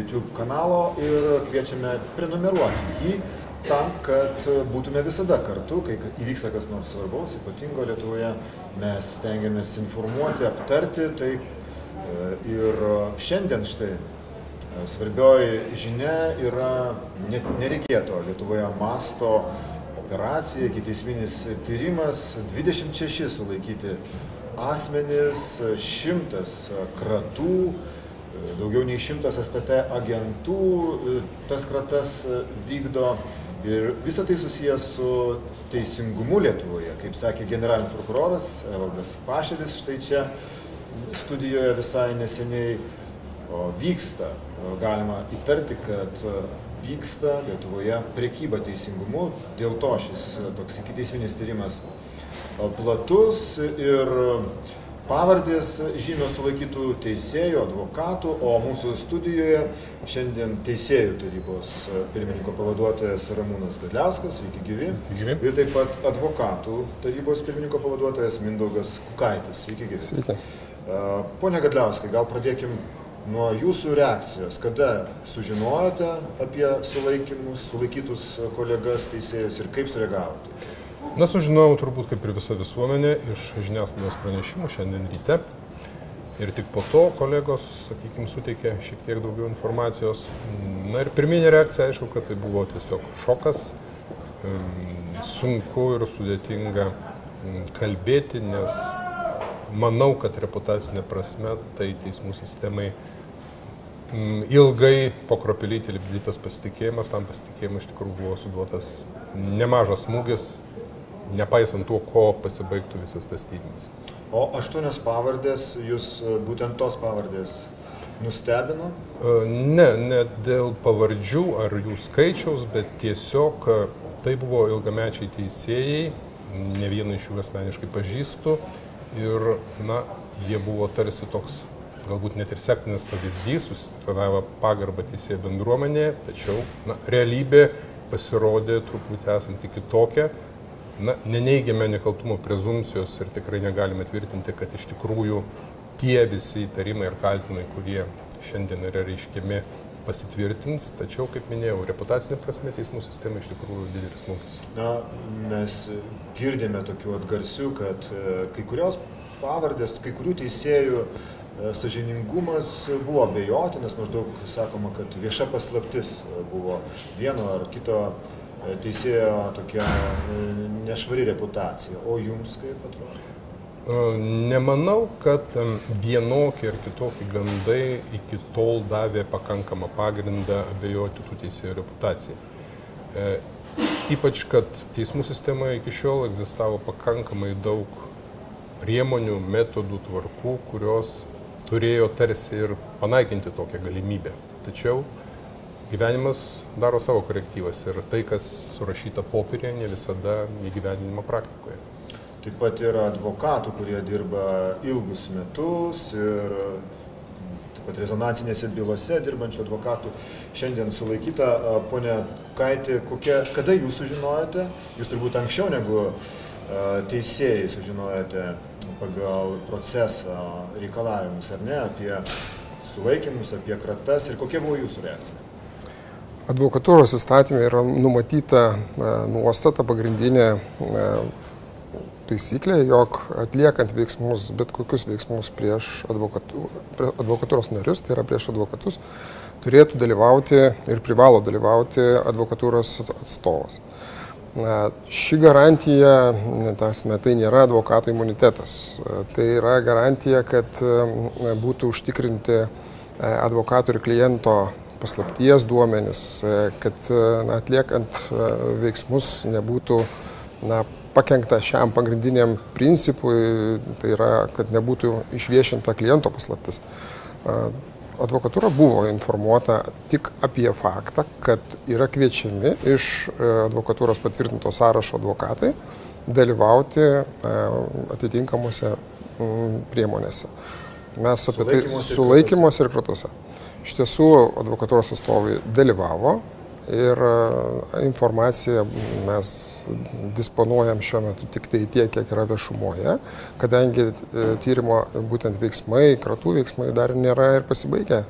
YouTube kanalo ir kviečiame prenumeruoti jį tam, kad būtume visada kartu, kai įvyksta kas nors svarbaus, ypatingo Lietuvoje, mes stengiamės informuoti, aptarti tai ir šiandien štai svarbioji žinia yra nereikėto Lietuvoje masto operacija, kiteisminis tyrimas, 26 sulaikyti asmenys, šimtas kratų, daugiau nei šimtas STT agentų tas kratas vykdo. Ir visa tai susijęs su teisingumu Lietuvoje. Kaip sakė generalinis prokuroras Evaldas Pašelis štai čia studijoje visai neseniai vyksta, galima įtarti, kad vyksta Lietuvoje priekyba teisingumu, dėl to šis toks ikiteisminis tyrimas platus. Ir pavardės žymios sulaikytų teisėjų, advokatų, o mūsų studijoje šiandien teisėjų tarybos pirmininko pavaduotojas Ramūnas Gadliauskas, sveiki gyvi. gyvi. Ir taip pat advokatų tarybos pirmininko pavaduotojas Mindaugas Kukaitis, sveiki gyvi. Sveiki. Pone Gadliauskai, gal pradėkim nuo jūsų reakcijos. Kada sužinojote apie sulaikymus, sulaikytus kolegas teisėjus ir kaip sureagavote? Na, sužinojau turbūt kaip ir visa visuomenė iš žiniasklaidos pranešimų šiandien ryte. Ir tik po to kolegos, sakykime, suteikė šiek tiek daugiau informacijos. Na ir pirminė reakcija, aišku, kad tai buvo tiesiog šokas. Sunku ir sudėtinga kalbėti, nes manau, kad reputacinė prasme tai teismų sistemai ilgai po kropelytį lipdytas pasitikėjimas, tam pasitikėjimui iš tikrųjų buvo suduotas nemažas smūgis, nepaisant to, ko pasibaigtų visas tas tyrimas. O aštuonios pavardės, jūs būtent tos pavardės nustebino? Ne, ne dėl pavardžių ar jų skaičiaus, bet tiesiog tai buvo ilgamečiai teisėjai, ne vieną iš jų asmeniškai pažįstu ir, na, jie buvo tarsi toks galbūt net ir sektinas pavyzdys, susitarnavo pagarbą teisėjų bendruomenėje, tačiau na, realybė pasirodė truputį esanti kitokia. Na, neneigiame nekaltumo prezumcijos ir tikrai negalime tvirtinti, kad iš tikrųjų tie visi įtarimai ir kaltinimai, kurie šiandien yra reiškiami, pasitvirtins, tačiau, kaip minėjau, reputacinė prasme teismų sistema iš tikrųjų didelis smūgis. Na, mes girdėme tokių atgarsių, kad kai kurios pavardės, kai kurių teisėjų sažiningumas buvo abejotinas, maždaug sakoma, kad vieša paslaptis buvo vieno ar kito teisėjo tokia nešvari reputacija. O jums kaip atrodo? Nemanau, kad vienokie ir kitokie gandai iki tol davė pakankamą pagrindą abejoti tų teisėjų reputacijai. E, ypač, kad teismų sistemoje iki šiol egzistavo pakankamai daug priemonių, metodų, tvarkų, kurios turėjo tarsi ir panaikinti tokią galimybę. Tačiau gyvenimas daro savo korektyvas ir tai, kas surašyta popierė, ne visada įgyvendinimo praktikoje. Taip pat yra advokatų, kurie dirba ilgus metus ir taip pat rezonansinėse bylose dirbančių advokatų šiandien sulaikyta. Pone Kaitė, kokia, kada jūs sužinojote? Jūs turbūt anksčiau negu teisėjai sužinojote pagal procesą reikalavimus, ar ne, apie sulaikymus, apie kratas ir kokia buvo jūsų reakcija? Advokatūros įstatymė yra numatyta nuostata pagrindinė taisyklė, jog atliekant veiksmus, bet kokius veiksmus prieš advokatū, advokatūros narius, tai yra prieš advokatus, turėtų dalyvauti ir privalo dalyvauti advokatūros atstovas. Na, ši garantija, tasme, tai nėra advokato imunitetas. Tai yra garantija, kad būtų užtikrinti advokato ir kliento paslapties duomenis, kad na, atliekant veiksmus nebūtų na, pakengta šiam pagrindiniam principui, tai yra, kad nebūtų išviešinta kliento paslaptis. Advokatūra buvo informuota tik apie faktą, kad yra kviečiami iš advokatūros patvirtinto sąrašo advokatai dalyvauti atitinkamuose priemonėse. Mes apie tai sulaikymuose ir kratose. Iš tiesų, advokatūros atstovai dalyvavo, ir informaciją mes disponuojam šiuo metu tik tai tiek, kiek yra viešumoje, kadangi tyrimo būtent veiksmai, kratų veiksmai dar nėra ir pasibaigę.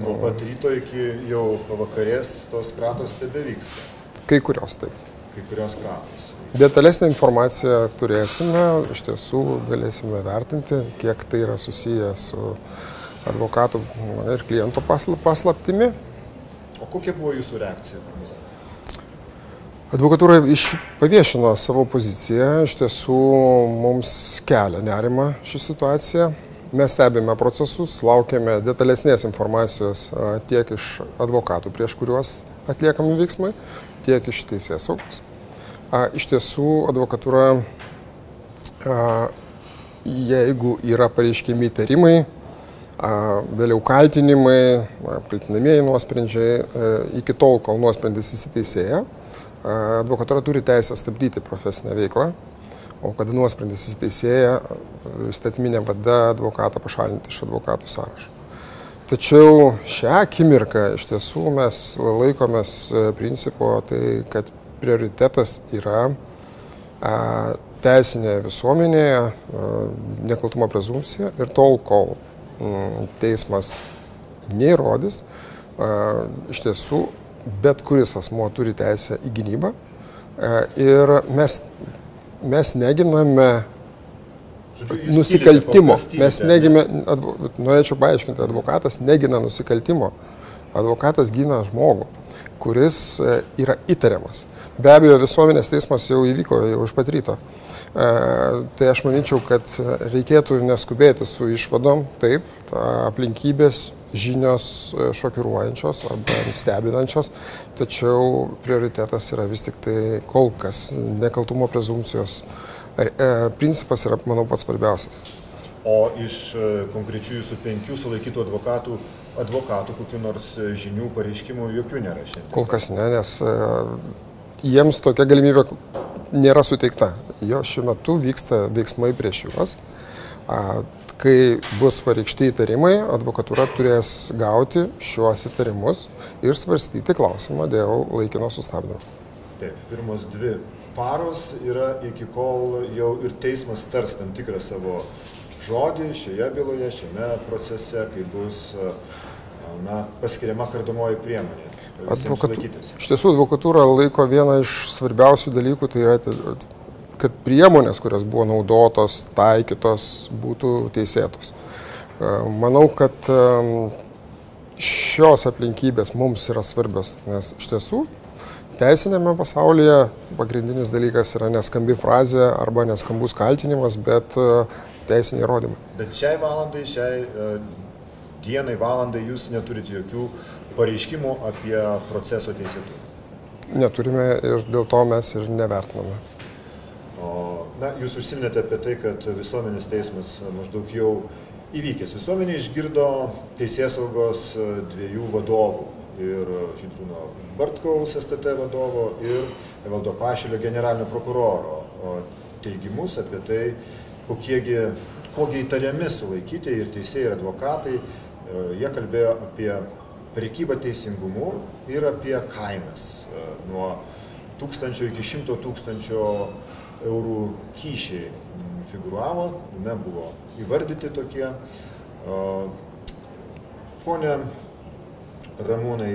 Nuo pat ryto iki jau pavakarės tos kratos tebe vyksta. Kai kurios taip. Kai kurios kratos. Detalesnę informaciją turėsime, iš tiesų galėsime vertinti, kiek tai yra susiję su advokatų ir kliento paslaptimi. O kokia buvo jūsų reakcija? Advokatūra iš, paviešino savo poziciją, iš tiesų mums kelia nerima ši situacija. Mes stebime procesus, laukiame detalesnės informacijos tiek iš advokatų, prieš kuriuos atliekami veiksmai, tiek iš teisės saugos. Iš tiesų, advokatūra, jeigu yra pareiškiami įtarimai, vėliau kaltinimai, kaltinamieji nuosprendžiai, iki tol, kol nuosprendis įsiteisėja, advokatūra turi teisę stabdyti profesinę veiklą, o kada nuosprendis įsiteisėja, įstatyminė vada advokatą pašalinti iš advokatų sąrašo. Tačiau šią akimirką iš tiesų mes laikomės principo, tai kad prioritetas yra teisinė visuomenėje, nekaltumo prezumcija ir tol, kol teismas neįrodys, iš tiesų bet kuris asmo turi teisę į gynybą ir mes, mes neginame Žodžiu, nusikaltimo. Mes negime, advo, norėčiau paaiškinti, advokatas negina nusikaltimo. Advokatas gina žmogų, kuris e, yra įtariamas. Be abejo, visuomenės teismas jau įvyko jau iš pat ryto. E, tai aš manyčiau, kad reikėtų neskubėti su išvadom, taip, aplinkybės žinios e, šokiruojančios arba stebinančios, tačiau prioritetas yra vis tik tai kol kas nekaltumo prezumcijos e, principas yra, manau, pats svarbiausias. O iš e, konkrečių jūsų penkių sulaikytų advokatų, advokatų kokiu nors žinių pareiškimų jokių nėra šiandien? Kol kas ne, nes jiems tokia galimybė nėra suteikta. Jo šiuo metu vyksta veiksmai prieš juos kai bus pareikšti įtarimai, advokatūra turės gauti šiuos įtarimus ir svarstyti klausimą dėl laikino sustabdymo. Taip, pirmos dvi paros yra iki kol jau ir teismas tars tam tikrą savo žodį šioje byloje, šiame procese, kai bus na, paskiriama kardomoji priemonė. Advokatu... Iš tiesų, advokatūra laiko vieną iš svarbiausių dalykų, tai yra kad priemonės, kurios buvo naudotos, taikytos, būtų teisėtos. E, manau, kad e, šios aplinkybės mums yra svarbios, nes iš tiesų teisinėme pasaulyje pagrindinis dalykas yra neskambi frazė arba neskambus kaltinimas, bet e, teisiniai įrodymai. Bet šiai valandai, šiai dienai, valandai jūs neturite jokių pareiškimų apie proceso teisėtumą. Neturime ir dėl to mes ir nevertiname. O, na, jūs užsiminėte apie tai, kad visuomenės teismas maždaug jau įvykęs. Visuomenė išgirdo teisės saugos dviejų vadovų. Ir Žydrūno Bartkaus STT vadovo ir Evaldo Pašilio generalinio prokuroro teigimus apie tai, kokiegi, kokie įtariami sulaikyti ir teisėjai ir advokatai. E, jie kalbėjo apie prekybą teisingumu ir apie kainas nuo tūkstančio iki šimto tūkstančio eurų kyšiai figuravo, nebuvo įvardyti tokie. Pone Ramūnai,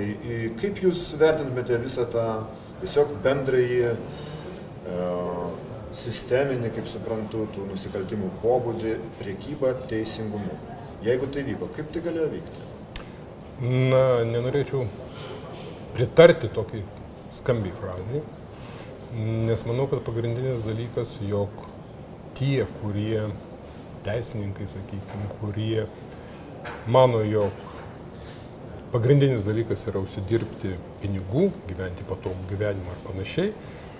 kaip Jūs vertintumėte visą tą tiesiog bendrąjį sisteminį, kaip suprantu, tų nusikaltimų pobūdį, priekybą teisingumu? Jeigu tai vyko, kaip tai galėjo vykti? Na, nenorėčiau pritarti tokiai skambiai frazai, Nes manau, kad pagrindinis dalykas, jog tie, kurie teisininkai, sakykime, kurie mano, jog pagrindinis dalykas yra užsidirbti pinigų, gyventi patogų gyvenimą ar panašiai,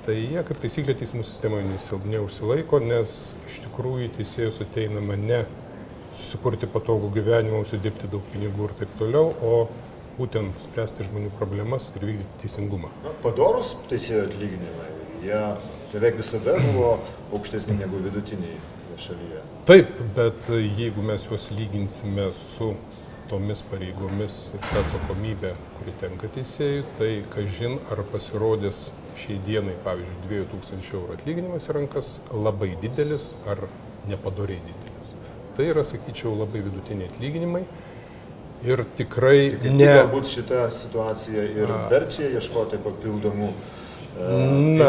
tai jie kaip taisyklė teismų sistemoje neužsilaiko, nes iš tikrųjų teisėjus ateinama ne susikurti patogų gyvenimą, užsidirbti daug pinigų ir taip toliau, o būtent spręsti žmonių problemas ir vykdyti teisingumą. Na, padorus teisėjų atlyginimai jie beveik visada buvo aukštesni negu vidutiniai šalyje. Taip, bet jeigu mes juos lyginsime su tomis pareigomis ir ta atsakomybė, kuri tenka teisėjui, tai kažin ar pasirodys šiai dienai, pavyzdžiui, 2000 eurų atlyginimas į rankas labai didelis ar nepadoriai didelis. Tai yra, sakyčiau, labai vidutiniai atlyginimai Ir tikrai Tai ne. galbūt šita situacija ir verčia ieškoti papildomų e, Na,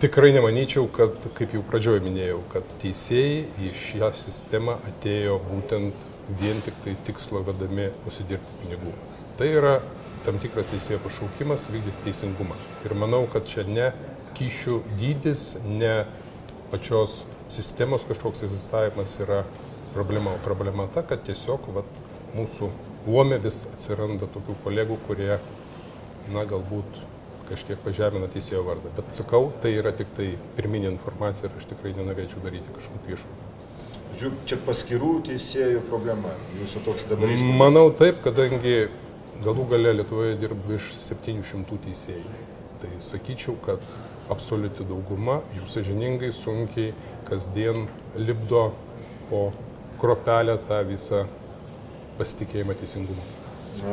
tikrai nemanyčiau, kad, kaip jau pradžioje minėjau, kad teisėjai į šią sistemą atėjo būtent vien tik tai tikslo vedami užsidirbti pinigų. Tai yra tam tikras teisėjo pašaukimas vykdyti teisingumą. Ir manau, kad čia ne kyšių dydis, ne pačios sistemos kažkoks egzistavimas yra problema. O problema ta, kad tiesiog vat, mūsų luome vis atsiranda tokių kolegų, kurie, na, galbūt kažkiek pažemina teisėjo vardą. Bet sakau, tai yra tik tai pirminė informacija ir aš tikrai nenorėčiau daryti kažkokių išvadų. Žiūrėjau, čia paskirų teisėjų problema. Jūsų toks dabar įspūdis. Manau taip, kadangi galų gale Lietuvoje dirba virš 700 teisėjų. Tai sakyčiau, kad absoliuti dauguma jų sažiningai, sunkiai, kasdien lipdo po kropelę tą visą pasitikėjimą teisingumu. A,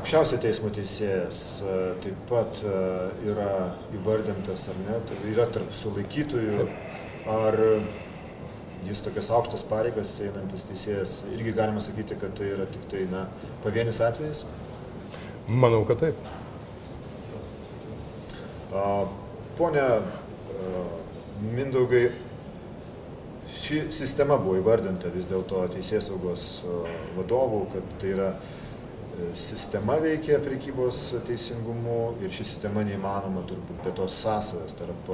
Aukščiausio teismo teisėjas a, taip pat a, yra įvardintas ar ne, yra tarp sulaikytųjų. Ar jis tokias aukštas pareigas einantis teisėjas, irgi galima sakyti, kad tai yra tik tai na, pavienis atvejis? Manau, kad taip. Pone Mindaugai, ši sistema buvo įvardinta vis dėlto teisės saugos vadovų, kad tai yra e, sistema veikia prekybos teisingumu ir ši sistema neįmanoma turbūt be tos sąsajos tarp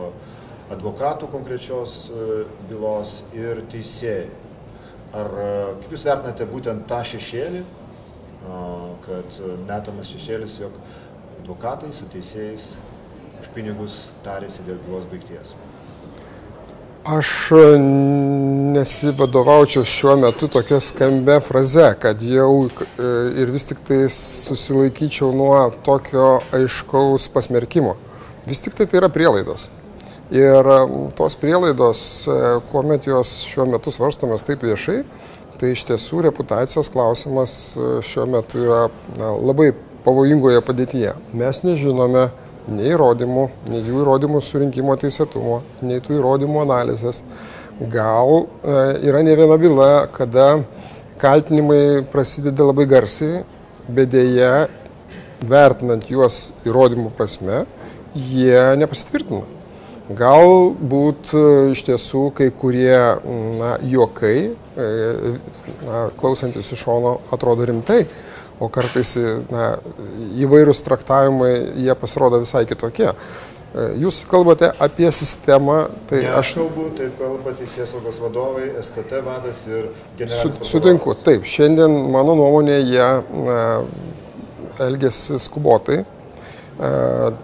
advokatų konkrečios e, bylos ir teisėjų. Ar e, kaip Jūs vertinate būtent tą šešėlį, kad metamas šešėlis, jog advokatai su teisėjais už pinigus tarėsi dėl bylos baigties? Aš nesivadovaučiau šiuo metu tokia skambia fraze, kad jau e, ir vis tik tai susilaikyčiau nuo tokio aiškaus pasmerkimo. Vis tik tai tai yra prielaidos. Ir tos prielaidos, e, kuomet jos šiuo metu svarstomas taip viešai, tai iš tiesų reputacijos klausimas e, šiuo metu yra na, labai pavojingoje padėtyje. Mes nežinome, nei įrodymų, nei jų įrodymų surinkimo teisėtumo, nei tų įrodymų analizės. Gal e, yra ne viena byla, kada kaltinimai prasideda labai garsiai, bet dėja, vertinant juos įrodymų prasme, jie nepasitvirtina. Galbūt e, iš tiesų kai kurie na, juokai, e, na, klausantis iš šono, atrodo rimtai, o kartais na, įvairūs traktavimai jie pasirodo visai kitokie. E, Jūs kalbate apie sistemą, tai Ne, aš aš kalbu, taip kalba teisės saugos vadovai, STT vadas ir su, generalinis sutinku. prokuroras. Taip, šiandien mano nuomonė jie na, elgesi skubotai. E,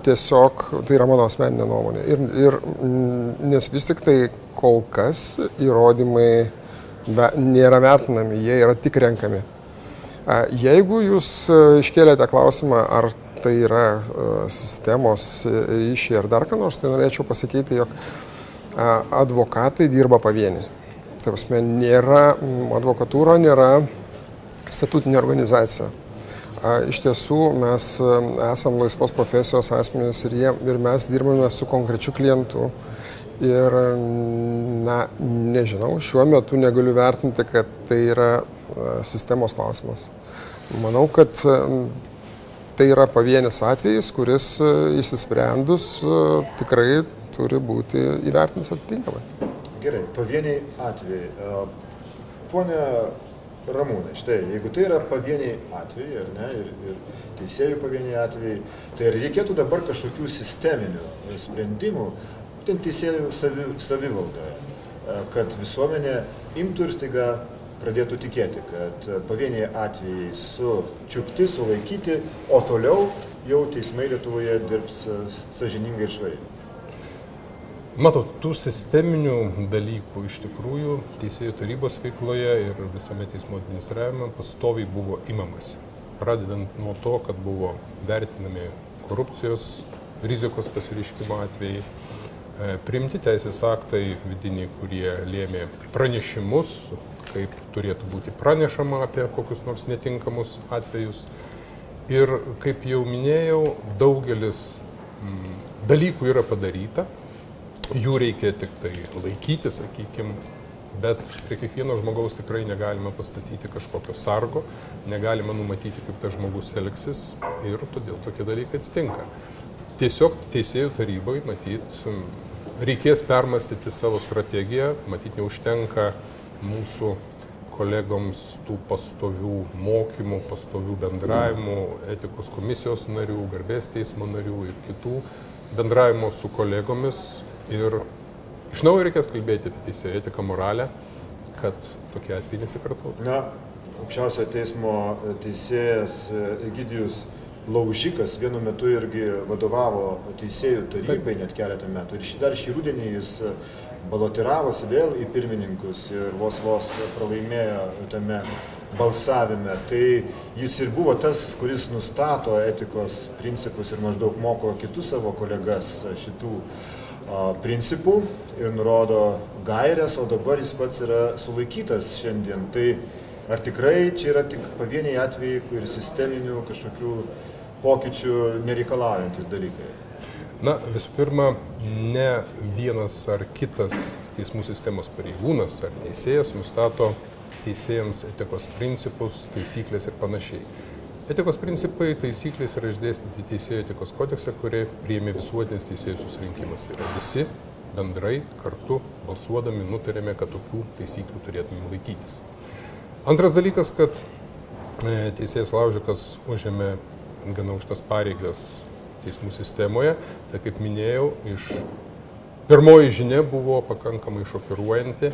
Tiesiog tai yra mano asmeninė nuomonė. Ir, ir, nes vis tik tai kol kas įrodymai nėra vertinami, jie yra tik renkami. E, Jeigu jūs e, iškėlėte klausimą, ar tai yra e, sistemos ryšiai ar dar ką nors, tai norėčiau pasakyti, jog e, advokatai dirba pavieniai. Tai prasme, nėra, advokatūra nėra statutinė organizacija. Iš tiesų mes e, esam laisvos profesijos asmenys ir, jie, ir mes dirbame su konkrečiu klientu. Ir, na, nežinau, šiuo metu negaliu vertinti, kad tai yra e, sistemos klausimas. Manau, kad e, tai yra pavienis atvejis, kuris e, įsisprendus e, tikrai turi būti įvertintas atitinkamai. Gerai, pavieniai atvejai. E, Pone Ramūnai, štai, jeigu tai yra pavieniai atvejai, ar ne, ir, ir teisėjų pavieniai atvejai, tai reikėtų dabar kažkokių sisteminių e, sprendimų, būtent teisėjų savi, savivaldoje, e, kad visuomenė imtų ir staiga pradėtų tikėti, kad pavieniai atvejai sučiupti, sulaikyti, o toliau jau teismai Lietuvoje dirbs sažiningai ir švariai. Matot, tų sisteminių dalykų iš tikrųjų Teisėjų tarybos veikloje ir visame teismo administravime pastoviai buvo imamasi. Pradedant nuo to, kad buvo vertinami korupcijos rizikos pasiriškimo atvejai, e, priimti teisės aktai vidiniai, kurie lėmė pranešimus, kaip turėtų būti pranešama apie kokius nors netinkamus atvejus. Ir kaip jau minėjau, daugelis mm, dalykų yra padaryta, jų reikia tik tai laikyti, sakykime, Bet prie kiekvieno žmogaus tikrai negalima pastatyti kažkokio sargo, negalima numatyti, kaip tas žmogus elgsis ir todėl tokie dalykai atsitinka. Tiesiog teisėjų tarybai, matyt, reikės permastyti savo strategiją, matyt, neužtenka mūsų kolegoms tų pastovių mokymų, pastovių bendravimų, etikos komisijos narių, garbės teismo narių ir kitų bendravimo su kolegomis ir iš naujo reikės kalbėti apie teisėjo etiką, moralę, kad tokie atvejai nesikartotų. Na, aukščiausio teismo teisėjas Egidijus Laužikas vienu metu irgi vadovavo teisėjų tarybai net keletą metų. Ir dar šį rudenį jis balotiravosi vėl į pirmininkus ir vos vos pralaimėjo tame balsavime. Tai jis ir buvo tas, kuris nustato etikos principus ir maždaug moko kitus savo kolegas šitų principų ir nurodo gairias, o dabar jis pats yra sulaikytas šiandien. Tai ar tikrai čia yra tik pavieniai atvejai ir sisteminių kažkokių pokyčių nereikalaujantis dalykai? Na, visų pirma, ne vienas ar kitas teismų sistemos pareigūnas ar teisėjas nustato teisėjams etikos principus, taisyklės ir panašiai. Etikos principai, taisyklės yra išdėstyti teisėjų etikos kodekse, kurie priėmė visuotinis teisėjų susirinkimas. Tai yra visi bendrai kartu balsuodami nutarėme, kad tokių taisyklių turėtume laikytis. Antras dalykas, kad e, teisėjas Laužikas užėmė gana aukštas pareigas teismų sistemoje. Tai kaip minėjau, iš pirmoji žinia buvo pakankamai šokiruojanti,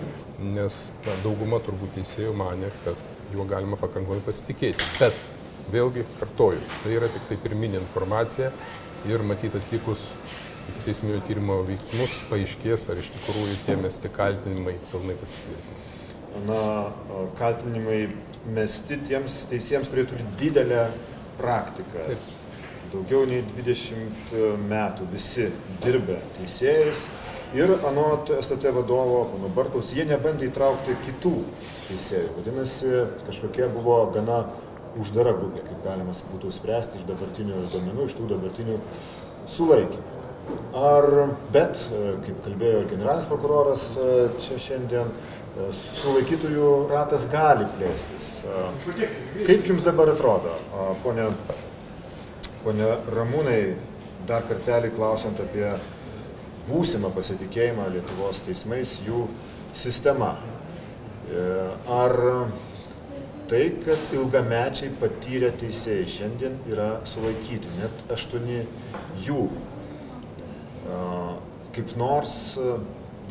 nes na, dauguma turbūt teisėjų mane, kad juo galima pakankamai pasitikėti. Bet vėlgi kartoju, tai yra tik tai pirminė informacija ir matyt atlikus teisminio tyrimo veiksmus paaiškės, ar iš tikrųjų tie mesti kaltinimai pilnai pasitvirtino. Na, kaltinimai mesti tiems teisėjams, kurie turi didelę praktiką. Taip. Daugiau nei 20 metų visi dirbę teisėjais ir anot STT vadovo, pano Bartaus, jie nebandė įtraukti kitų teisėjų. Vadinasi, kažkokia buvo gana uždara grupė, kaip galima būtų spręsti iš dabartinių duomenų, iš tų dabartinių sulaikymų. Ar, bet, kaip kalbėjo ir generalinis prokuroras čia šiandien, sulaikytųjų ratas gali plėstis. Kaip jums dabar atrodo, ponė, ponė Ramūnai, dar kartelį klausiant apie būsimą pasitikėjimą Lietuvos teismais, jų sistema. E, ar tai, kad ilgamečiai patyrę teisėjai šiandien yra sulaikyti, net aštuoni jų, kaip nors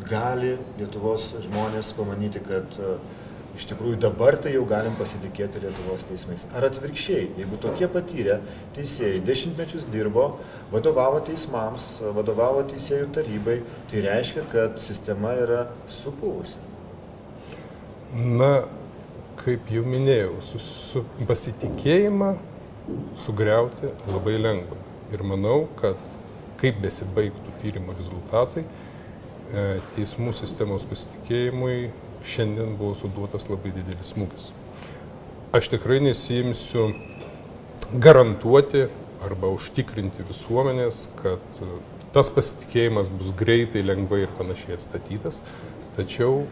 gali Lietuvos žmonės pamanyti, kad e, iš tikrųjų dabar tai jau galim pasitikėti Lietuvos teismais. Ar atvirkščiai, jeigu tokie patyrę teisėjai dešimtmečius dirbo, vadovavo teismams, vadovavo teisėjų tarybai, tai reiškia, kad sistema yra supūvusi. Na, kaip jau minėjau, su, su pasitikėjimą sugriauti labai lengva. Ir manau, kad kaip besibaigtų tyrimo rezultatai, E, teismų sistemos pasitikėjimui šiandien buvo suduotas labai didelis smūgis. Aš tikrai nesijimsiu garantuoti arba užtikrinti visuomenės, kad e, tas pasitikėjimas bus greitai, lengvai ir panašiai atstatytas, tačiau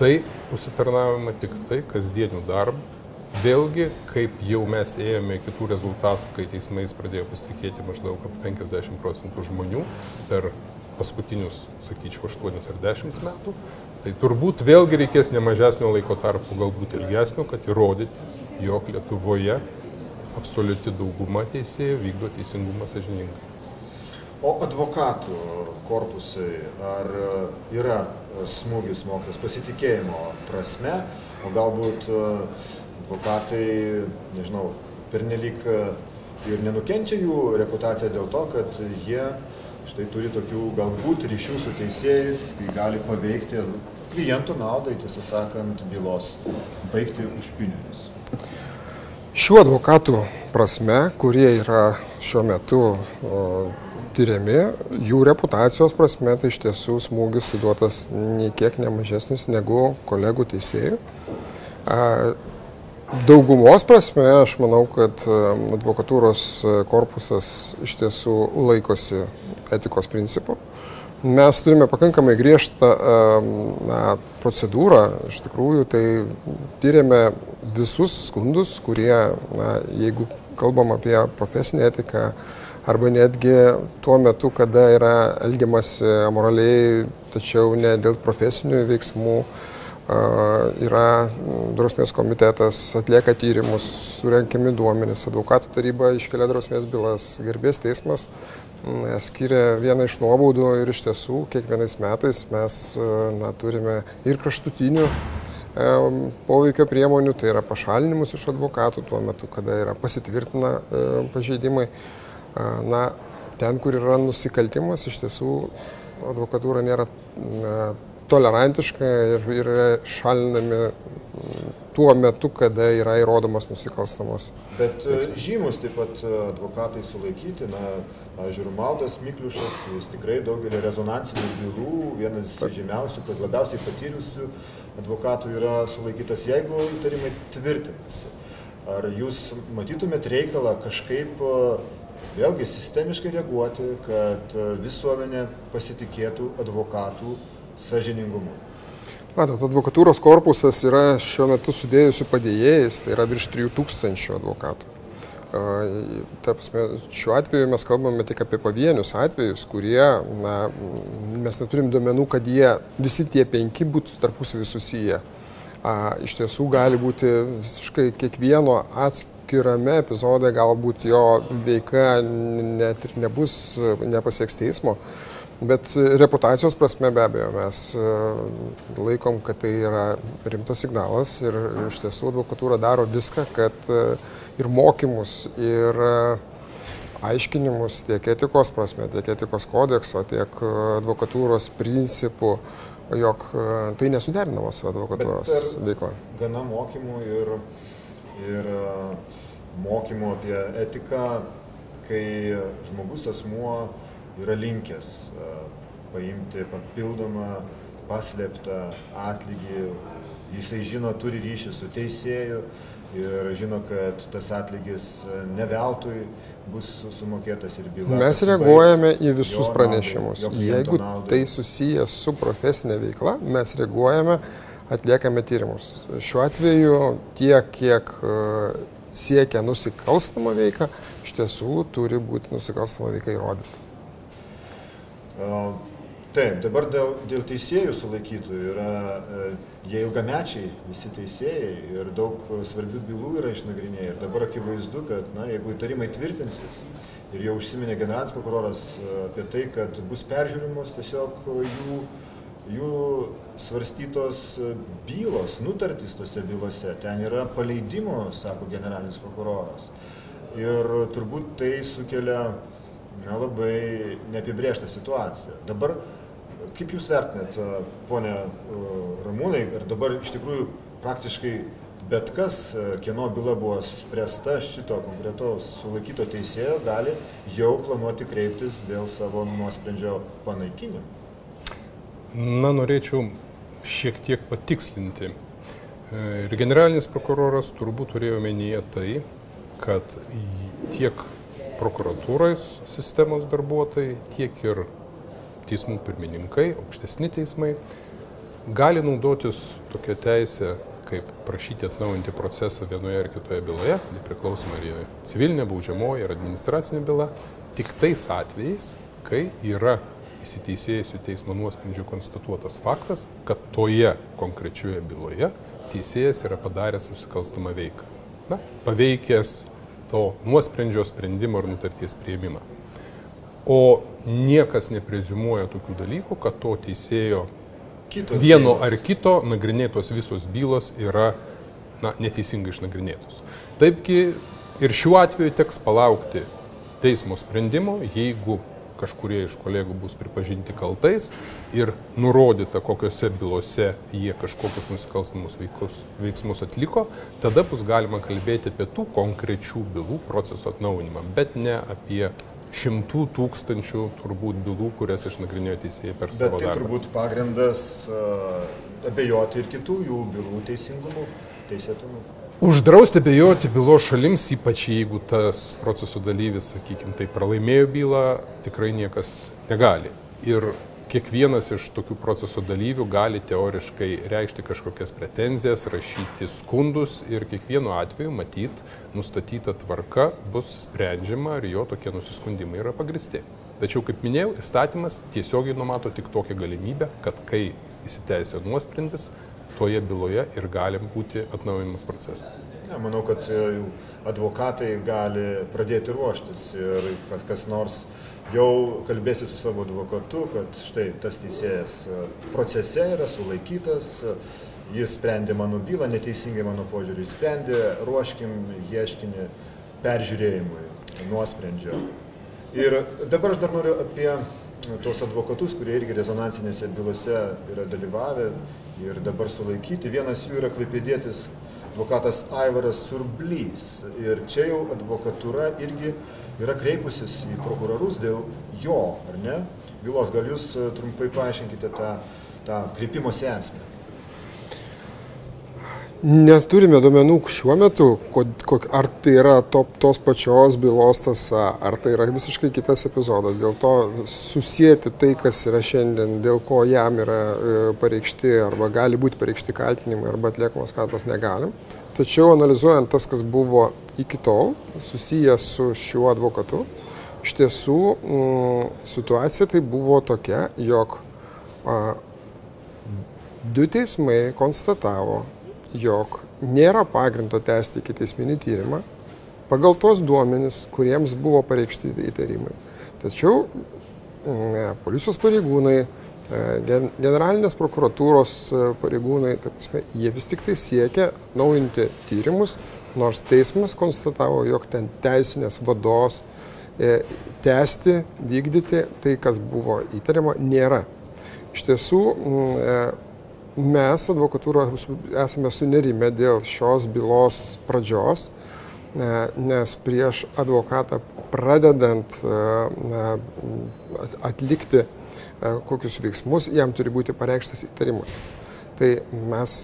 tai užsitarnavimą tik tai kasdienių darbų. Vėlgi, kaip jau mes ėjome kitų rezultatų, kai teismais pradėjo pasitikėti maždaug 50 procentų žmonių per paskutinius, sakyčiau, 8 ar 10 metų, tai turbūt vėlgi reikės ne mažesnio laiko tarpu, galbūt ilgesnio, kad įrodyti, jog Lietuvoje absoliuti dauguma teisėjų vykdo teisingumą sažiningai. O advokatų korpusai, ar yra smūgis smogtas pasitikėjimo prasme, o galbūt advokatai, nežinau, pernelyg ir nenukenčia jų reputacija dėl to, kad jie štai turi tokių galbūt ryšių su teisėjais, kai gali paveikti klientų naudai, tiesą sakant, bylos baigti už pinigus. Šių advokatų prasme, kurie yra šiuo metu o, tyriami, jų reputacijos prasme tai iš tiesų smūgis suduotas nei kiek nemažesnis negu kolegų teisėjų. Daugumos prasme aš manau, kad advokatūros korpusas iš tiesų laikosi etikos principų. Mes turime pakankamai griežtą na, procedūrą, iš tikrųjų, tai tyrėme visus skundus, kurie, na, jeigu kalbam apie profesinę etiką, arba netgi tuo metu, kada yra elgiamasi amoraliai, tačiau ne dėl profesinių veiksmų, yra drausmės komitetas, atlieka tyrimus, surenkiami duomenys, advokatų taryba iškelia drausmės bylas, gerbės teismas skiria vieną iš nuobaudų ir iš tiesų kiekvienais metais mes na, turime ir kraštutinių poveikio priemonių, tai yra pašalinimus iš advokatų tuo metu, kada yra pasitvirtina pažeidimai. Na, ten, kur yra nusikaltimas, iš tiesų advokatūra nėra tolerantiška ir yra šalinami tuo metu, kada yra įrodomas nusikalstamas. Bet žymus taip pat advokatai sulaikyti, na, pavyzdžiui, Rumaldas Mikliušas, jis tikrai daugelį rezonansinių bylų, vienas žymiausių, kad labiausiai patyrusių advokatų yra sulaikytas, jeigu įtarimai tvirtinasi. Ar jūs matytumėt reikalą kažkaip vėlgi sistemiškai reaguoti, kad visuomenė pasitikėtų advokatų sažiningumu? Matot, advokatūros korpusas yra šiuo metu sudėjusių padėjėjais, tai yra virš 3000 advokatų. Ta prasme, šiuo atveju mes kalbame tik apie pavienius atvejus, kurie, na, mes neturim duomenų, kad jie visi tie penki būtų tarpusavį susiję. A, iš tiesų gali būti visiškai kiekvieno atskirame epizode, galbūt jo veika net ir nebus, nepasieks teismo. Bet reputacijos prasme be abejo mes laikom, kad tai yra rimtas signalas ir iš tiesų advokatūra daro viską, kad ir mokymus, ir aiškinimus tiek etikos prasme, tiek etikos kodekso, tiek advokatūros principų, jog tai nesuderinama su advokatūros veikla. Gana mokymų ir, ir mokymų apie etiką, kai žmogus asmuo yra linkęs paimti papildomą paslėptą atlygį, jisai žino, turi ryšį su teisėju, ir žino, kad tas atlygis ne veltui bus sumokėtas ir byla. Mes reaguojame į visus pranešimus. Jeigu tai susijęs su profesinė veikla, mes reaguojame, atliekame tyrimus. Šiuo atveju tiek, kiek siekia nusikalstamą veiką, iš tiesų turi būti nusikalstama veika įrodyta. Taip, dabar dėl, dėl teisėjų sulaikytų yra, jie ilgamečiai visi teisėjai ir daug svarbių bylų yra išnagrinėję ir dabar akivaizdu, kad na, jeigu įtarimai tvirtinsis ir jau užsiminė generalinis prokuroras apie tai, kad bus peržiūrimos tiesiog jų, jų svarstytos bylos, nutartys tose bylose, ten yra paleidimo, sako generalinis prokuroras. Ir turbūt tai sukelia na, labai neapibrieštą situaciją. Dabar Kaip Jūs vertinat, ponė Ramūnai, ir dabar iš tikrųjų praktiškai bet kas, kieno byla buvo spręsta šito konkretaus sulaikyto teisėjo, gali jau planuoti kreiptis dėl savo nuosprendžio panaikinimo? Na, norėčiau šiek tiek patikslinti. Ir generalinis prokuroras turbūt turėjo menyje tai, kad tiek prokuratūros sistemos darbuotojai, tiek ir teismų pirmininkai, aukštesni teismai gali naudotis tokia teisė, kaip prašyti atnaujinti procesą vienoje ar kitoje byloje, nepriklausomai ar jie civilinė, baudžiamoji ar administracinė byla, tik tais atvejais, kai yra įsiteisėjusių teismo nuosprendžių konstatuotas faktas, kad toje konkrečioje byloje teisėjas yra padaręs nusikalstamą veiką. Na, paveikęs to nuosprendžio sprendimo ar nutarties prieimimą. O niekas neprezimuoja tokių dalykų, kad to teisėjo Kitos vieno bylos. ar kito nagrinėtos visos bylos yra na, neteisingai išnagrinėtos. Taipgi ir šiuo atveju teks palaukti teismo sprendimo, jeigu kažkurie iš kolegų bus pripažinti kaltais ir nurodyta, kokiuose bylose jie kažkokius nusikalstamus veikus, veiksmus atliko, tada bus galima kalbėti apie tų konkrečių bylų proceso atnaujinimą, bet ne apie šimtų tūkstančių turbūt bylų, kurias išnagrinėjo teisėjai per savo Bet tai darbą. turbūt pagrindas uh, abejoti ir kitų jų bylų teisingumu, teisėtumu. Uždrausti abejoti bylos šalims, ypač jeigu tas proceso dalyvis, sakykime, tai pralaimėjo bylą, tikrai niekas negali. Ir kiekvienas iš tokių proceso dalyvių gali teoriškai reikšti kažkokias pretenzijas, rašyti skundus ir kiekvienu atveju matyt nustatyta tvarka bus sprendžiama, ar jo tokie nusiskundimai yra pagristi. Tačiau, kaip minėjau, įstatymas tiesiogiai numato tik tokią galimybę, kad kai įsiteisė nuosprendis, toje byloje ir gali būti atnaujinimas procesas. Ne, manau, kad e, advokatai gali pradėti ruoštis ir kad kas nors jau kalbėsi su savo advokatu, kad štai tas teisėjas e, procese yra sulaikytas, e, jis sprendė mano bylą, neteisingai mano požiūrį sprendė, ruoškim ieškinį peržiūrėjimui, nuosprendžio. Ir dabar aš dar noriu apie tuos advokatus, kurie irgi rezonansinėse bylose yra dalyvavę ir dabar sulaikyti. Vienas jų yra klaipėdėtis advokatas Aivaras Surblys. Ir čia jau advokatūra irgi yra kreipusis į prokurorus dėl jo, ar ne? Bylos, gal jūs e, trumpai paaiškinkite tą, tą kreipimosi esmę? Nes turime duomenų šiuo metu, ar tai yra to, tos pačios bylos tasa, ar tai yra visiškai kitas epizodas. Dėl to susijęti tai, kas yra šiandien, dėl ko jam yra e, pareikšti arba gali būti pareikšti kaltinimai arba atliekamos kaltos negalim. Tačiau analizuojant tas, kas buvo iki tol susijęs su šiuo advokatu, iš tiesų m, mm, situacija tai buvo tokia, jog a, du teismai konstatavo, jog nėra pagrindo tęsti iki teisminį tyrimą pagal tos duomenis, kuriems buvo pareikšti įtarimai. Tačiau ne, mm, policijos pareigūnai E, generalinės prokuratūros e, pareigūnai, prasme, jie vis tik tai siekia atnaujinti tyrimus, nors teismas konstatavo, jog ten teisinės vados e, tęsti, vykdyti tai, kas buvo įtariama, nėra. Iš tiesų, mes advokatūro esame sunerime dėl šios bylos pradžios, nes prieš advokatą pradedant atlikti E, kokius veiksmus jam turi būti pareikštas įtarimas. Tai mes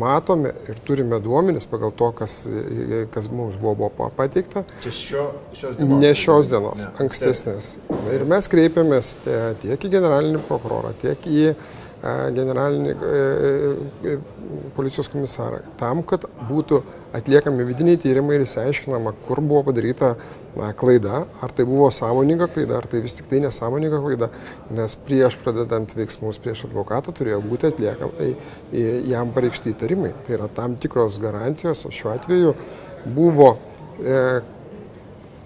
matome ir turime duomenis pagal to, kas, kas mums buvo, buvo pateikta. Čia šio, šios dienos? Ne šios dienos, ne, ankstesnės. Ir mes kreipiamės tiek į generalinį prokurorą, tiek į generalinį e, e, policijos komisarą, tam, kad būtų atliekami vidiniai tyrimai ir įsiaiškinama, kur buvo padaryta na, klaida, ar tai buvo sąmoninga klaida, ar tai vis tik tai nesąmoninga klaida, nes prieš pradedant veiksmus prieš advokatą turėjo būti atliekami jam pareikšti įtarimai. Tai yra tam tikros garantijos, o šiuo atveju buvo e,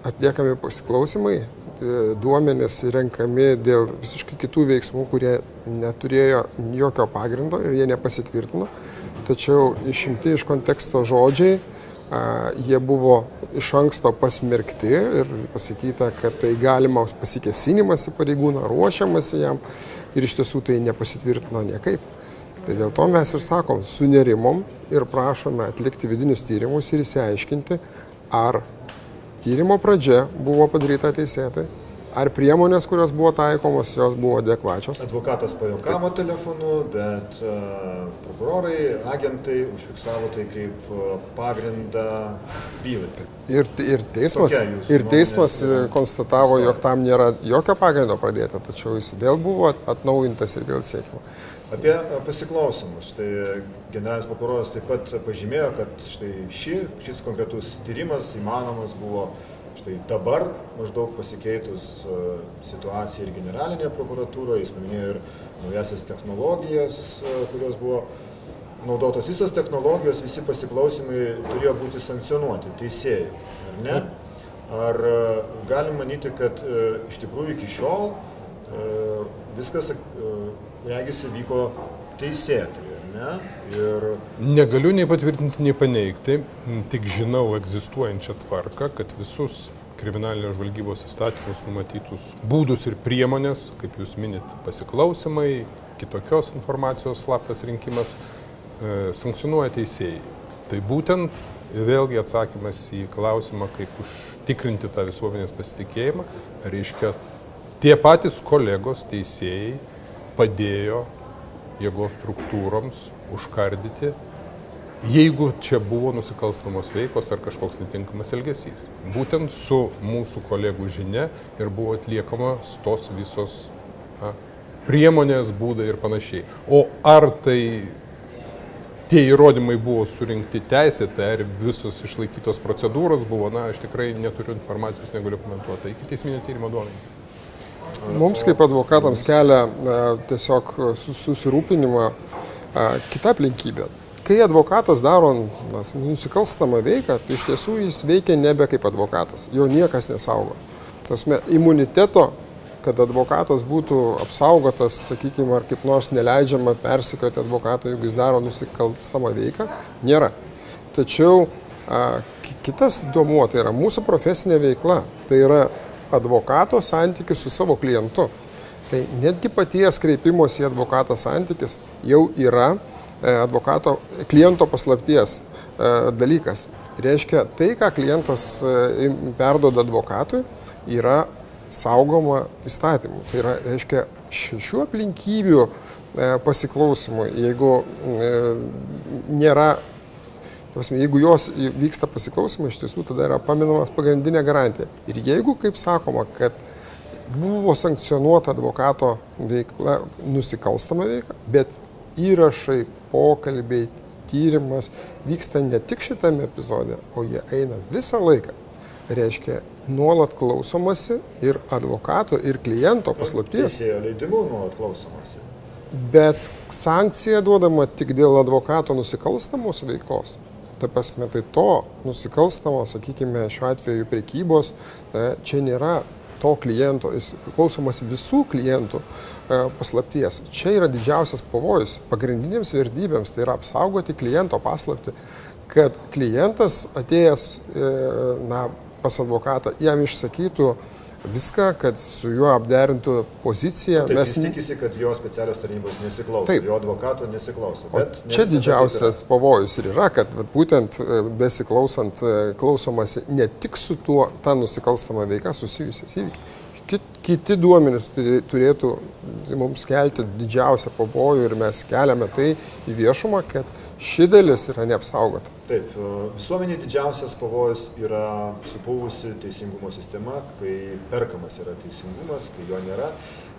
atliekami pasiklausimai, E, duomenys renkami dėl visiškai kitų veiksmų, kurie neturėjo jokio pagrindo ir jie nepasitvirtino. Tačiau išimti iš konteksto žodžiai, jie buvo iš anksto pasmerkti ir pasakyta, kad tai galimas pasikesinimas į pareigūną, ruošiamasi jam ir iš tiesų tai nepasitvirtino niekaip. Tai dėl to mes ir sakom, sunerimom ir prašome atlikti vidinius tyrimus ir įsiaiškinti, ar tyrimo pradžia buvo padaryta teisėtai, ar priemonės, kurios buvo taikomos, jos buvo adekvačios. Advokatas pajokavo telefonu, bet uh, prokurorai, agentai užfiksavo tai kaip uh, pagrindą bylai. Ir, ir teismas, ir teismas konstatavo, jog tam nėra jokio pagrindo pradėti, tačiau jis vėl buvo atnaujintas ir vėl siekiama. Apie pasiklausimus. Štai generalinis prokuroras taip pat pažymėjo, kad štai ši, šis konkretus tyrimas įmanomas buvo štai dabar maždaug pasikeitus situacija ir generalinėje prokuratūroje, jis paminėjo ir naujasias technologijas, kurios buvo naudotos. Visos technologijos, visi pasiklausimai turėjo būti sankcionuoti teisėjų, ar ne? Ar galim manyti, kad iš tikrųjų iki šiol viskas regisi vyko teisėtai, ne? Ir... Negaliu nei patvirtinti, nei paneigti, tik žinau egzistuojančią tvarką, kad visus kriminalinės žvalgybos įstatymus numatytus būdus ir priemonės, kaip jūs minit, pasiklausimai, kitokios informacijos slaptas rinkimas, e, sankcionuoja teisėjai. Tai būtent vėlgi atsakymas į klausimą, kaip užtikrinti tą visuomenės pasitikėjimą, reiškia tie patys kolegos teisėjai padėjo jėgos struktūroms užkardyti, jeigu čia buvo nusikalstamos veikos ar kažkoks netinkamas elgesys. Būtent su mūsų kolegų žinia ir buvo atliekamos tos visos na, priemonės, būdai ir panašiai. O ar tai tie įrodymai buvo surinkti teisėtai, ar visos išlaikytos procedūros buvo, na, aš tikrai neturiu informacijos, negaliu komentuoti. Iki teisminio tyrimo duomenys. Mums kaip advokatams kelia tiesiog susirūpinimą kita aplinkybė. Kai advokatas daro nusikalstamą veiką, tai iš tiesų jis veikia nebe kaip advokatas, jo niekas nesaugo. Tasme, imuniteto kad advokatas būtų apsaugotas, sakykime, ar kaip nors neleidžiama persikoti advokato, jeigu jis daro nusikalstamą veiką, nėra. Tačiau a, kitas duomuo tai yra mūsų profesinė veikla, tai yra advokato santykis su savo klientu. Tai netgi paties kreipimosi į advokatą santykis jau yra e, advokato kliento paslapties e, dalykas. Reiškia, tai, ką klientas e, perdoda advokatui, yra saugoma įstatymu. Tai yra, reiškia, šešių aplinkybių pasiklausimų, jeigu nėra, prasme, jeigu jos vyksta pasiklausimai, iš tiesų tada yra paminamas pagrindinė garantija. Ir jeigu, kaip sakoma, kad buvo sankcionuota advokato veikla, nusikalstama veika, bet įrašai, pokalbiai, tyrimas vyksta ne tik šitame epizode, o jie eina visą laiką reiškia nuolat klausomasi ir advokato, ir kliento paslapties. Teisėjo leidimu nuolat klausomasi. Bet sankcija duodama tik dėl advokato nusikalstamos veiklos. Ta prasme, tai to nusikalstamo, sakykime, šiuo atveju prekybos, e, čia nėra to kliento, jis klausomas visų klientų e, paslapties. Čia yra didžiausias pavojus pagrindinėms vertybėms, tai yra apsaugoti kliento paslapti, kad klientas atėjęs, e, na, pas advokatą, jam išsakytų viską, kad su juo apderintų poziciją. Taip, mes tikisi, kad jo specialios tarnybos nesiklauso, Taip. jo advokato nesiklauso. Čia didžiausias pavojus ir yra, kad vat, būtent e, besiklausant e, klausomasi ne tik su tuo, ta nusikalstama veika susijusiais įvykiais. Kiti duomenys turėtų mums kelti didžiausią pavojų ir mes keliame tai į viešumą, kad ši dalis yra neapsaugota. Taip, e, visuomenė didžiausias pavojus yra supūvusi teisingumo sistema, kai perkamas yra teisingumas, kai jo nėra.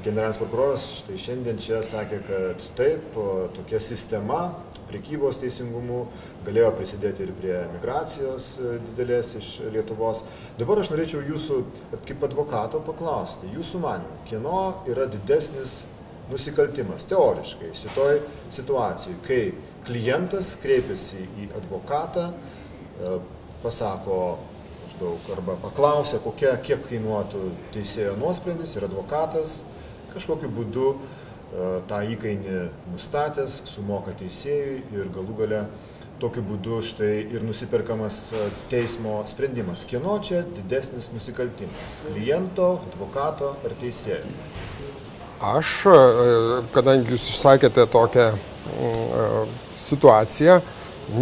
Generalinis prokuroras štai šiandien čia sakė, kad taip, tokia sistema priekybos teisingumu galėjo prisidėti ir prie migracijos e, didelės iš Lietuvos. Dabar aš norėčiau jūsų, kaip advokato, paklausti, jūsų manimų, kieno yra didesnis nusikaltimas teoriškai šitoj situacijai, kai klientas kreipiasi į advokatą, e, pasako maždaug arba paklausia, kokia, kiek kainuotų teisėjo nuosprendis ir advokatas kažkokiu būdu e, tą įkainį nustatęs, sumoka teisėjui ir galų gale tokiu būdu štai ir nusiperkamas e, teismo sprendimas. Kieno čia didesnis nusikaltimas? Kliento, advokato ar teisėjo? Aš, kadangi jūs išsakėte tokią situaciją,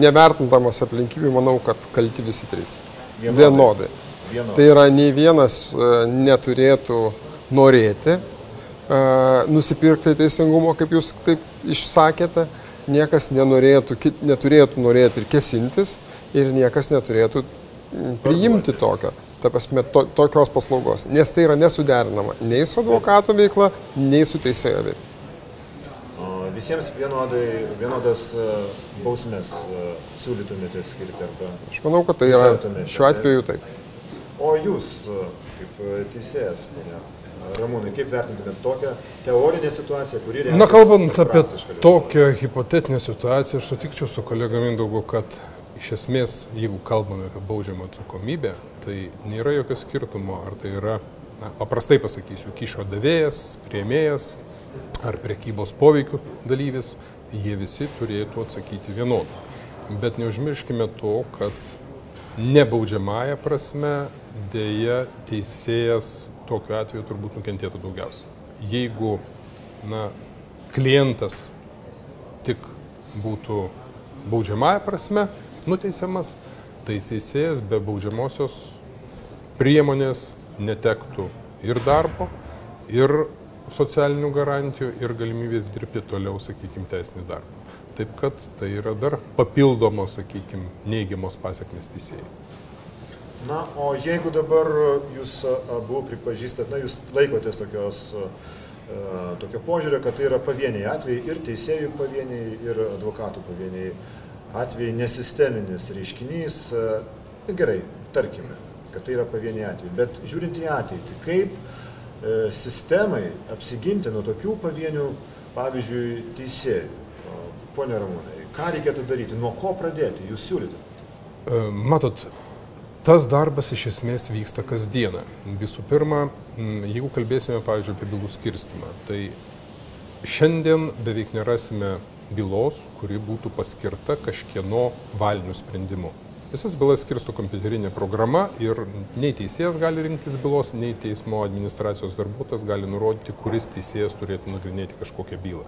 nevertindamas aplinkybių, manau, kad kalti visi trys. Vienodai. Vienodai. Vienodai. Tai yra, nei vienas e, neturėtų norėti e, nusipirkti teisingumo, kaip jūs taip išsakėte, niekas nenorėtų, neturėtų norėti ir kesintis ir niekas neturėtų priimti tokio. Ta prasme, to, tokios paslaugos, nes tai yra nesuderinama nei su advokato veikla, nei su teisėjo veikla visiems vienodai, vienodas e, bausmės e, siūlytumėte skirti? Arba Aš manau, kad tai yra šiuo atveju taip. O jūs, e, kaip teisėjas, ponia Ramūnai, kaip vertintumėte tokią teorinę situaciją, kuri reikia? Na, kalbant apie tokią hipotetinę situaciją, aš sutikčiau su kolega Mindaugu, kad iš esmės, jeigu kalbame apie baudžiamą atsakomybę, tai nėra jokio skirtumo, ar tai yra, na, paprastai pasakysiu, kyšio davėjas, prieimėjas, ar prekybos poveikių dalyvis, jie visi turėtų atsakyti vienodai. Bet neužmirškime to, kad nebaudžiamąją prasme dėja teisėjas tokiu atveju turbūt nukentėtų daugiausiai. Jeigu na, klientas tik būtų baudžiamąją prasme nuteisiamas, tai teisėjas be baudžiamosios priemonės netektų ir darbo, ir socialinių garantijų ir galimybės dirbti toliau, sakykime, teisinį darbą. Taip kad tai yra dar papildomos, sakykime, neigiamos pasiekmes teisėjai. Na, o jeigu dabar jūs abu pripažįstat, na, jūs laikotės tokios tokio požiūrio, kad tai yra pavieniai atvejai ir teisėjų pavieniai, ir advokatų pavieniai atvejai, nesisteminis reiškinys. E, gerai, tarkime, kad tai yra pavieniai atvejai, bet žiūrint į ateitį, kaip e, sistemai apsiginti nuo tokių pavienių, pavyzdžiui, teisėjų. Pone Ramūnai, ką reikėtų daryti, nuo ko pradėti, jūs siūlytumėte? E, matot, tas darbas iš esmės vyksta kasdieną. Visų pirma, jeigu kalbėsime, pavyzdžiui, apie bylų skirstimą, tai šiandien beveik nerasime bylos, kuri būtų paskirta kažkieno valinių sprendimų. Visas bylas skirsto kompiuterinė programa ir nei teisėjas gali rinktis bylos, nei teismo administracijos darbuotojas gali nurodyti, kuris teisėjas turėtų nagrinėti kažkokią bylą.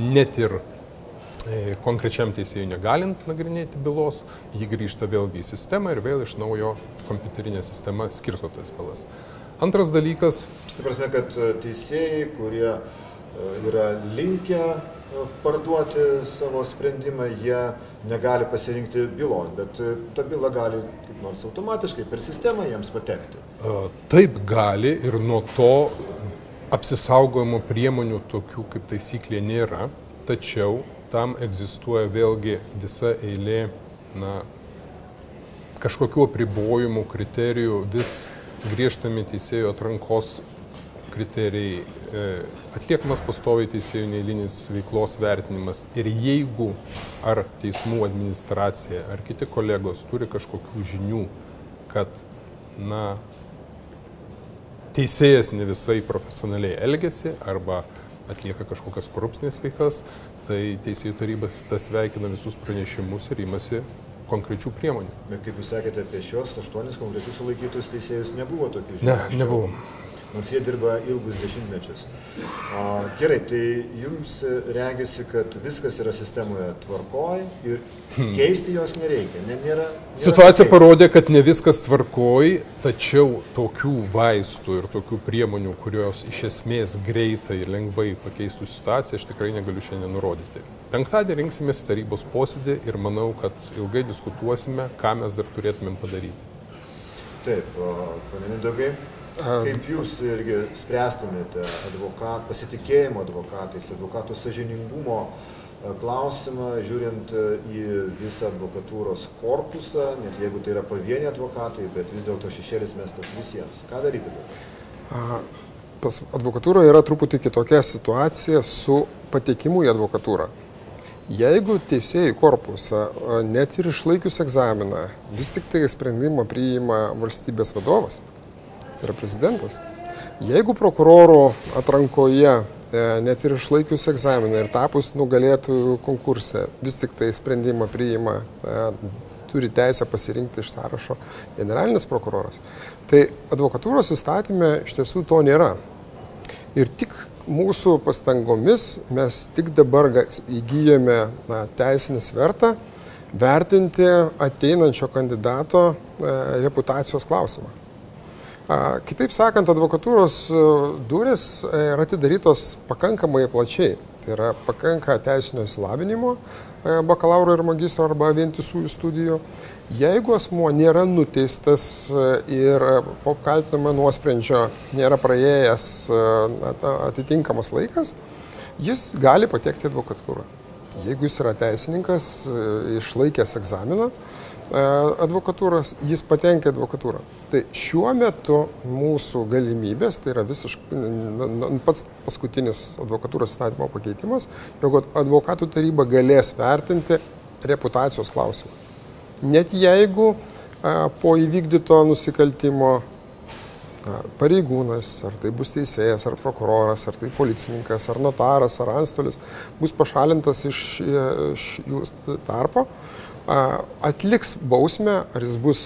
Net ir e, konkrečiam teisėjui negalint nagrinėti bylos, ji grįžta vėlgi į sistemą ir vėl iš naujo kompiuterinė sistema skirsto tas bylas. Antras dalykas. Tai prasme, kad teisėjai, kurie e, yra linkę parduoti savo sprendimą, jie negali pasirinkti bylos, bet e, ta byla gali kaip nors automatiškai per sistemą jiems patekti. Taip gali ir nuo to apsisaugojimo priemonių tokių kaip taisyklė nėra, tačiau tam egzistuoja vėlgi visa eilė na, kažkokiu apribojimu, kriterijų, vis griežtami teisėjo atrankos kriterijai, e, atliekamas pastoviai teisėjų neįlinis veiklos vertinimas ir jeigu ar teismų administracija ar kiti kolegos turi kažkokių žinių, kad na, teisėjas ne visai profesionaliai elgesi arba atlieka kažkokias korupcinės veiklas, tai teisėjų tarybas tas sveikina visus pranešimus ir imasi konkrečių priemonių. Bet kaip jūs sakėte, apie šios aštuonis konkrečius sulaikytus teisėjus nebuvo tokių žinių? Ne, nebuvo nors jie dirba ilgus dešimtmečius. A, gerai, tai jums regisi, kad viskas yra sistemoje tvarkoj ir hmm. keisti jos nereikia. Nė, nėra, nėra Situacija parodė, kad ne viskas tvarkoj, tačiau tokių vaistų ir tokių priemonių, kurios iš esmės greitai ir lengvai pakeistų situaciją, aš tikrai negaliu šiandien nurodyti. Penktadienį rinksimės tarybos posėdį ir manau, kad ilgai diskutuosime, ką mes dar turėtumėm padaryti. Taip, pane Mindaugai, Kaip jūs irgi spręstumėte advokat, pasitikėjimo advokatais, advokatų sažiningumo e, klausimą, žiūrint e, į visą advokatūros korpusą, net jeigu tai yra pavieni advokatai, bet vis dėlto šešėlis mestas visiems. Ką daryti dabar? Pas advokatūroje yra truputį kitokia situacija su patekimu į advokatūrą. Jeigu teisėjai korpusą, net ir išlaikius egzaminą, vis tik tai sprendimą priima valstybės vadovas, yra prezidentas. Jeigu prokuroro atrankoje, e, net ir išlaikius egzaminą ir tapus nugalėtojų konkurse, vis tik tai sprendimą priima, e, turi teisę pasirinkti iš sąrašo generalinis prokuroras, tai advokatūros įstatymė iš tiesų to nėra. Ir tik mūsų pastangomis mes tik dabar įgyjame na, teisinį svertą vertinti ateinančio kandidato e, reputacijos klausimą. Kitaip sakant, advokatūros e, duris e, yra atidarytos pakankamai plačiai. Tai yra pakanka teisinio įsilavinimo, e, bakalauro ir magistro arba vientisųjų studijų. Jeigu asmuo nėra nuteistas ir po kaltinamo nuosprendžio nėra praėjęs atitinkamas laikas, jis gali patekti advokatūrą. Jeigu jis yra teisininkas, išlaikęs egzaminą, E, advokatūros, jis patenkia advokatūrą. Tai šiuo metu mūsų galimybės, tai yra visiškai pats paskutinis advokatūros įstatymo pakeitimas, jog advokatų taryba galės vertinti reputacijos klausimą. Net jeigu e, po įvykdyto nusikaltimo pareigūnas, ar tai bus teisėjas, ar prokuroras, ar tai policininkas, ar notaras, ar antstolis, bus pašalintas iš, iš jų tarpo, atliks bausmę, ar jis bus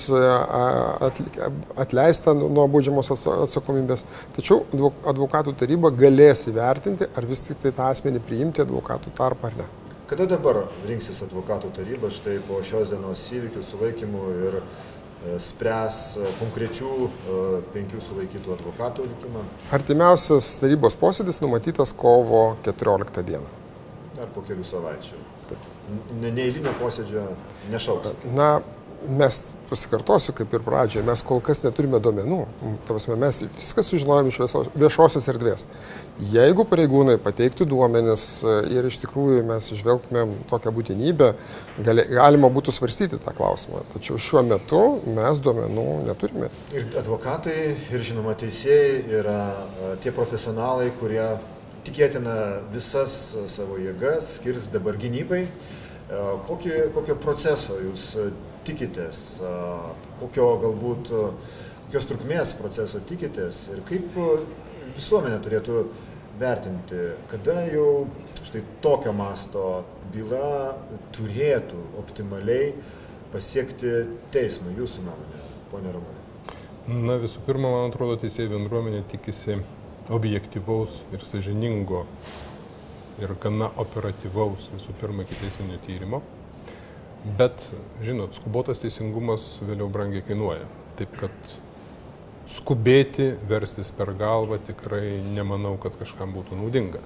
atleista nuo baudžiamos atsakomybės. Tačiau advokatų taryba galės įvertinti, ar vis tik tai tą asmenį priimti advokatų tarpą ar ne. Kada dabar rinksis advokatų taryba štai po šios dienos įvykių sulaikymų ir e, spręs e, konkrečių e, penkių sulaikytų advokatų likimą? Artimiausias tarybos posėdis numatytas kovo 14 dieną. Ar po kelių savaičių? neįlinio posėdžio nešauks? Na, mes pasikartosiu kaip ir pradžioje, mes kol kas neturime duomenų. Tavasme, mes viską sužinojom iš viešosios erdvės. Jeigu pareigūnai pateiktų duomenis e, ir iš tikrųjų mes žvelgtumėm tokią būtinybę, gali, galima būtų svarstyti tą klausimą. Tačiau šiuo metu mes duomenų neturime. Ir advokatai, ir žinoma teisėjai yra e, tie profesionalai, kurie tikėtina visas savo jėgas skirs dabar gynybai. Kokio, kokio proceso jūs tikitės, kokio galbūt, kokios trukmės proceso tikitės ir kaip visuomenė turėtų vertinti, kada jau štai tokio masto byla turėtų optimaliai pasiekti teismą, jūsų nuomonė, ponė Romanė? Na visų pirma, man atrodo, teisėjų bendruomenė tikisi objektivaus ir sažiningo ir gana operatyvaus visų pirma iki teisminio tyrimo. Bet, žinot, skubotas teisingumas vėliau brangiai kainuoja. Taip kad skubėti, verstis per galvą tikrai nemanau, kad kažkam būtų naudinga.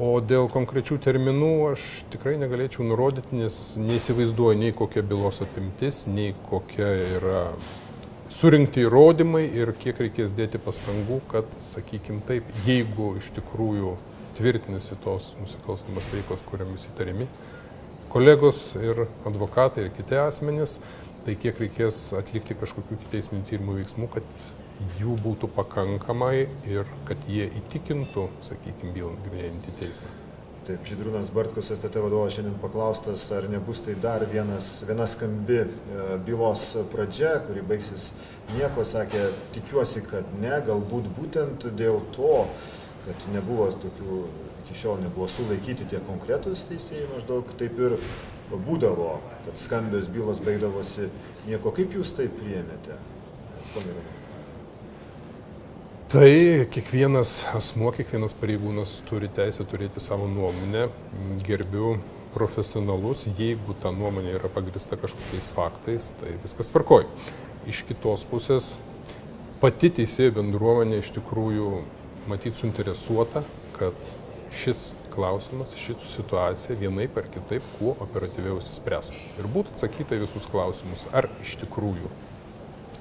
O dėl konkrečių terminų aš tikrai negalėčiau nurodyti, nes neįsivaizduoju nei kokia bylos apimtis, nei kokia yra surinkti įrodymai ir kiek reikės dėti pastangų, kad, sakykim taip, jeigu iš tikrųjų tvirtinasi tos nusikalstamos veikos, kuriamis įtariami kolegos ir advokatai ir kiti asmenys, tai kiek reikės atlikti kažkokių teisminių tyrimų veiksmų, kad jų būtų pakankamai ir kad jie įtikintų, sakykime, bylą nagrinėjantį teismą. Taip, Žydrūnas Bartkus, STT vadovas, šiandien paklaustas, ar nebus tai dar vienas, viena skambi e, bylos pradžia, kuri baigsis nieko, sakė, tikiuosi, kad ne, galbūt būtent dėl to, kad nebuvo tokių, iki šiol nebuvo sulaikyti tie konkretūs teisėjai, maždaug taip ir būdavo, kad skambios bylos baigdavosi nieko. Kaip jūs tai priėmėte? Pamirėjau. Tai kiekvienas asmuo, kiekvienas pareigūnas turi teisę turėti savo nuomonę. Gerbiu profesionalus, jeigu ta nuomonė yra pagrista kažkokiais faktais, tai viskas tvarkoj. Iš kitos pusės, pati teisėjų bendruomenė iš tikrųjų matyt suinteresuota, kad šis klausimas, ši situacija vienaip ar kitaip kuo operatyviau įsispręstų. Ir būtų atsakyta visus klausimus, ar iš tikrųjų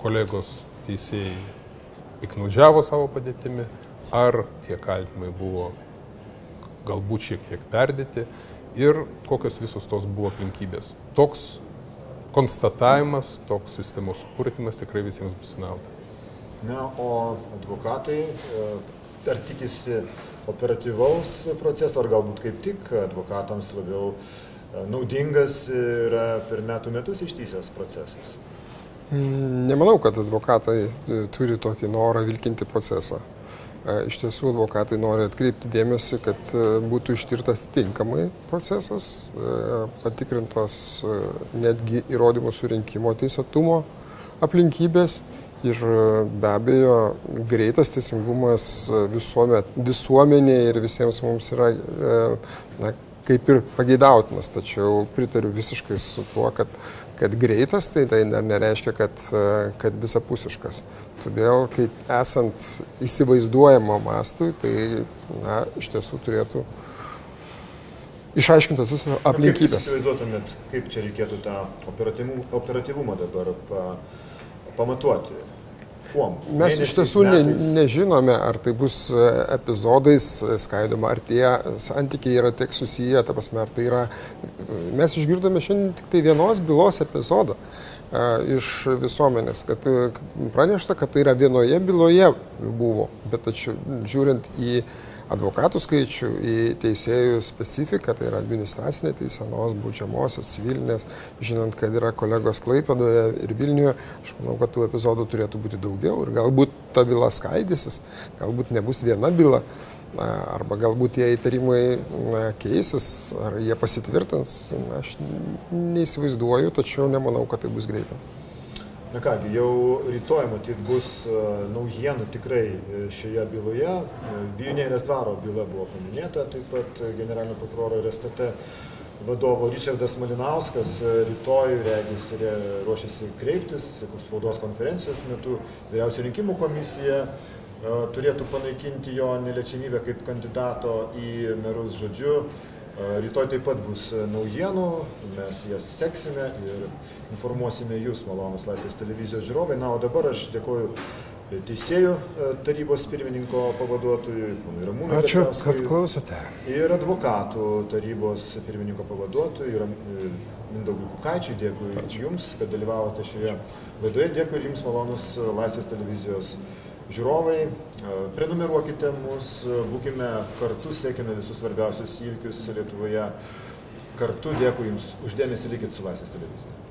kolegos teisėjai piknaudžiavo savo padėtimi, ar tie kaltimai buvo galbūt šiek tiek perdėti ir kokios visos tos buvo aplinkybės. Toks konstatavimas, toks sistemos supurtimas tikrai visiems bus nauda. Na, o advokatai ar tikisi operatyvaus proceso, ar galbūt kaip tik advokatams labiau e, naudingas yra per metų metus ištysęs procesas? Mm, nemanau, kad advokatai e, turi tokį norą vilkinti procesą. E, iš tiesų, advokatai nori atkreipti dėmesį, kad būtų ištirtas tinkamai procesas, patikrintos netgi įrodymų surinkimo teisėtumo aplinkybės Ir be abejo, greitas teisingumas visuomet, visuomeniai ir visiems mums yra e, na, kaip ir pageidautinas, tačiau pritariu visiškai su tuo, kad, kad greitas tai, tai dar nereiškia, kad, e, kad visapusiškas. Todėl, kai esant įsivaizduojamo mastui, tai na, iš tiesų turėtų išaiškintas visas aplinkybės. Kaip įsivaizduotumėt, kaip čia reikėtų tą operatyvumą dabar pa, pamatuoti? Kuom? Mes iš tiesų ne, nežinome, ar tai bus e, epizodais e, skaidoma, ar tie santykiai yra tiek susiję, ta prasme, ar tai yra... Mes išgirdome šiandien tik tai vienos bylos epizodą e, iš visuomenės, kad pranešta, kad tai yra vienoje byloje buvo, bet tačiau žiūrint į advokatų skaičių, į teisėjų specifiką, tai yra administracinė teisenos, būdžiamosios, civilinės, žinant, kad yra kolegos Klaipėdoje ir Vilniuje, aš manau, kad tų epizodų turėtų būti daugiau ir galbūt ta byla skaidysis, galbūt nebus viena byla, arba galbūt tie įtarimai keisis, ar jie pasitvirtins, aš neįsivaizduoju, tačiau nemanau, kad tai bus greitai. Na kągi, jau rytoj matyt bus e, naujienų tikrai e, šioje byloje. E, Vilnėrės dvaro byla buvo paminėta, taip pat generalinio prokuroro ir STT vadovo Richardas Malinauskas rytoj, regis, ruošiasi kreiptis spaudos konferencijos metu. Vyriausių rinkimų komisija turėtų panaikinti jo neliečiamybę kaip kandidato į merus žodžiu. Rytoj taip pat bus naujienų, mes jas seksime ir informuosime jūs, malonus Laisvės televizijos žiūrovai. Na, o dabar aš dėkoju teisėjų tarybos pirmininko pavaduotojui, ponui Ramūnui. Ačiū, kad klausote. Ir advokatų tarybos pirmininko pavaduotojui, Mindaugui Kukaičiui, dėkui Jums, kad dalyvavote šioje laidoje, dėkui ir Jums malonus Laisvės televizijos žiūrovai, prenumeruokite mus, būkime kartu, siekime visus svarbiausius įvykius Lietuvoje. Kartu dėkui Jums uždėmesi, likit su Laisvės televizija.